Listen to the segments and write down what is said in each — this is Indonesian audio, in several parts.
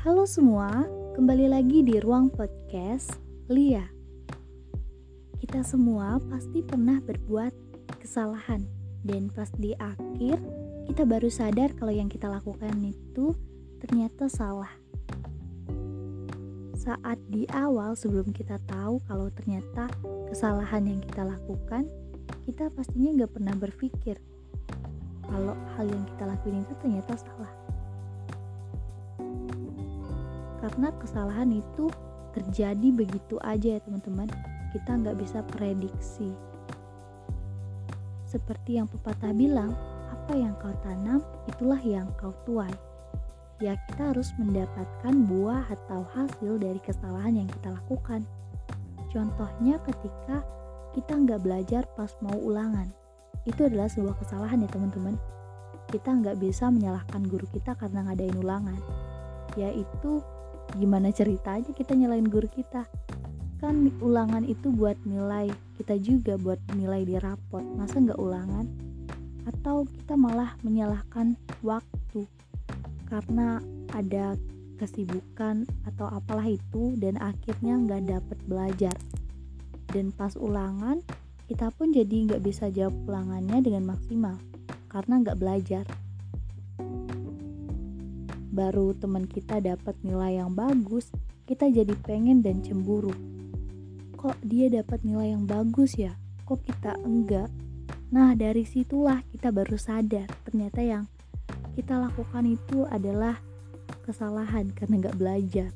Halo semua, kembali lagi di ruang podcast Lia. Kita semua pasti pernah berbuat kesalahan dan pas di akhir kita baru sadar kalau yang kita lakukan itu ternyata salah. Saat di awal sebelum kita tahu kalau ternyata kesalahan yang kita lakukan, kita pastinya nggak pernah berpikir kalau hal yang kita lakuin itu ternyata salah karena kesalahan itu terjadi begitu aja ya teman-teman. Kita nggak bisa prediksi. Seperti yang pepatah bilang apa yang kau tanam itulah yang kau tuai. Ya kita harus mendapatkan buah atau hasil dari kesalahan yang kita lakukan. Contohnya ketika kita nggak belajar pas mau ulangan. Itu adalah sebuah kesalahan ya teman-teman. Kita nggak bisa menyalahkan guru kita karena ngadain ulangan. Yaitu gimana ceritanya kita nyalain guru kita. Kan ulangan itu buat nilai kita juga buat nilai di rapot. Masa nggak ulangan? Atau kita malah menyalahkan waktu? Karena ada kesibukan atau apalah itu dan akhirnya nggak dapet belajar. Dan pas ulangan kita pun jadi nggak bisa jawab ulangannya dengan maksimal. Karena nggak belajar baru teman kita dapat nilai yang bagus, kita jadi pengen dan cemburu. Kok dia dapat nilai yang bagus ya? Kok kita enggak? Nah, dari situlah kita baru sadar ternyata yang kita lakukan itu adalah kesalahan karena nggak belajar.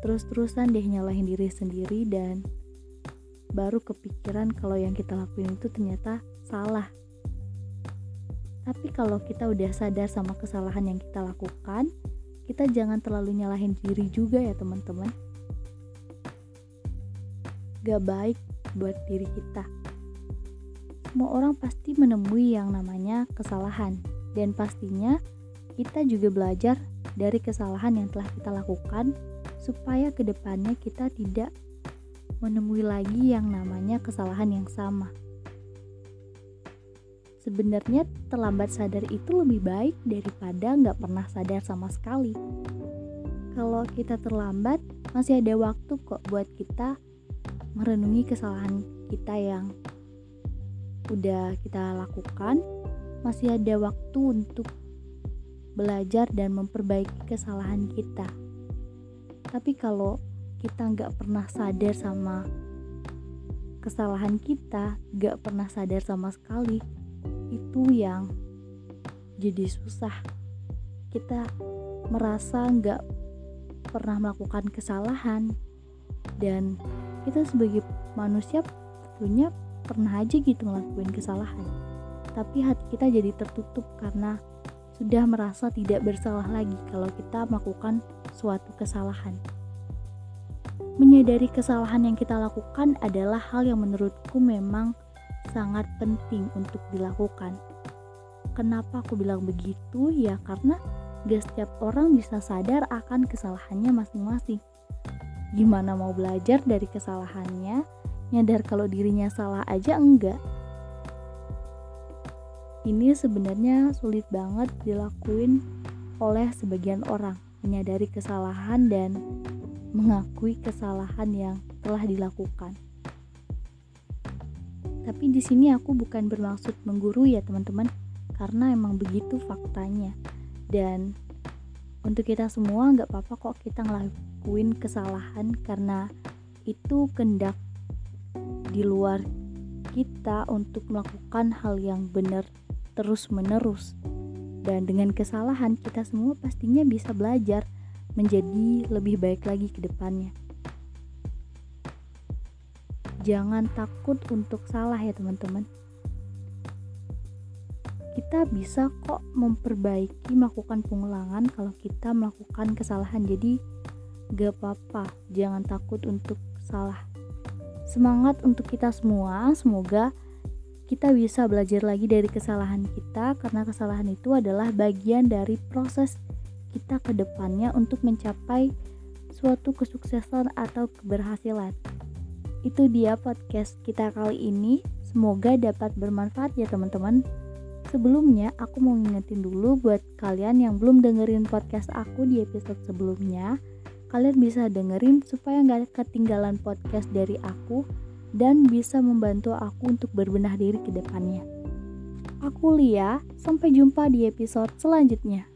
Terus-terusan deh nyalahin diri sendiri dan baru kepikiran kalau yang kita lakuin itu ternyata salah tapi kalau kita udah sadar sama kesalahan yang kita lakukan, kita jangan terlalu nyalahin diri juga ya teman-teman. Gak baik buat diri kita. Semua orang pasti menemui yang namanya kesalahan dan pastinya kita juga belajar dari kesalahan yang telah kita lakukan supaya ke depannya kita tidak menemui lagi yang namanya kesalahan yang sama sebenarnya terlambat sadar itu lebih baik daripada nggak pernah sadar sama sekali. Kalau kita terlambat, masih ada waktu kok buat kita merenungi kesalahan kita yang udah kita lakukan. Masih ada waktu untuk belajar dan memperbaiki kesalahan kita. Tapi kalau kita nggak pernah sadar sama kesalahan kita, nggak pernah sadar sama sekali, itu yang jadi susah. Kita merasa nggak pernah melakukan kesalahan. Dan kita sebagai manusia tentunya pernah aja gitu ngelakuin kesalahan. Tapi hati kita jadi tertutup karena sudah merasa tidak bersalah lagi kalau kita melakukan suatu kesalahan. Menyadari kesalahan yang kita lakukan adalah hal yang menurutku memang sangat penting untuk dilakukan. Kenapa aku bilang begitu? Ya karena gak setiap orang bisa sadar akan kesalahannya masing-masing. Gimana mau belajar dari kesalahannya, nyadar kalau dirinya salah aja enggak. Ini sebenarnya sulit banget dilakuin oleh sebagian orang, menyadari kesalahan dan mengakui kesalahan yang telah dilakukan. Tapi di sini aku bukan bermaksud menggurui ya teman-teman, karena emang begitu faktanya. Dan untuk kita semua nggak apa-apa kok kita ngelakuin kesalahan karena itu kendak di luar kita untuk melakukan hal yang benar terus menerus. Dan dengan kesalahan kita semua pastinya bisa belajar menjadi lebih baik lagi ke depannya jangan takut untuk salah ya teman-teman. Kita bisa kok memperbaiki melakukan pengulangan kalau kita melakukan kesalahan. Jadi gak apa-apa. Jangan takut untuk salah. Semangat untuk kita semua. Semoga kita bisa belajar lagi dari kesalahan kita karena kesalahan itu adalah bagian dari proses kita ke depannya untuk mencapai suatu kesuksesan atau keberhasilan itu dia podcast kita kali ini. Semoga dapat bermanfaat ya teman-teman. Sebelumnya, aku mau ngingetin dulu buat kalian yang belum dengerin podcast aku di episode sebelumnya. Kalian bisa dengerin supaya nggak ketinggalan podcast dari aku dan bisa membantu aku untuk berbenah diri ke depannya. Aku Lia, sampai jumpa di episode selanjutnya.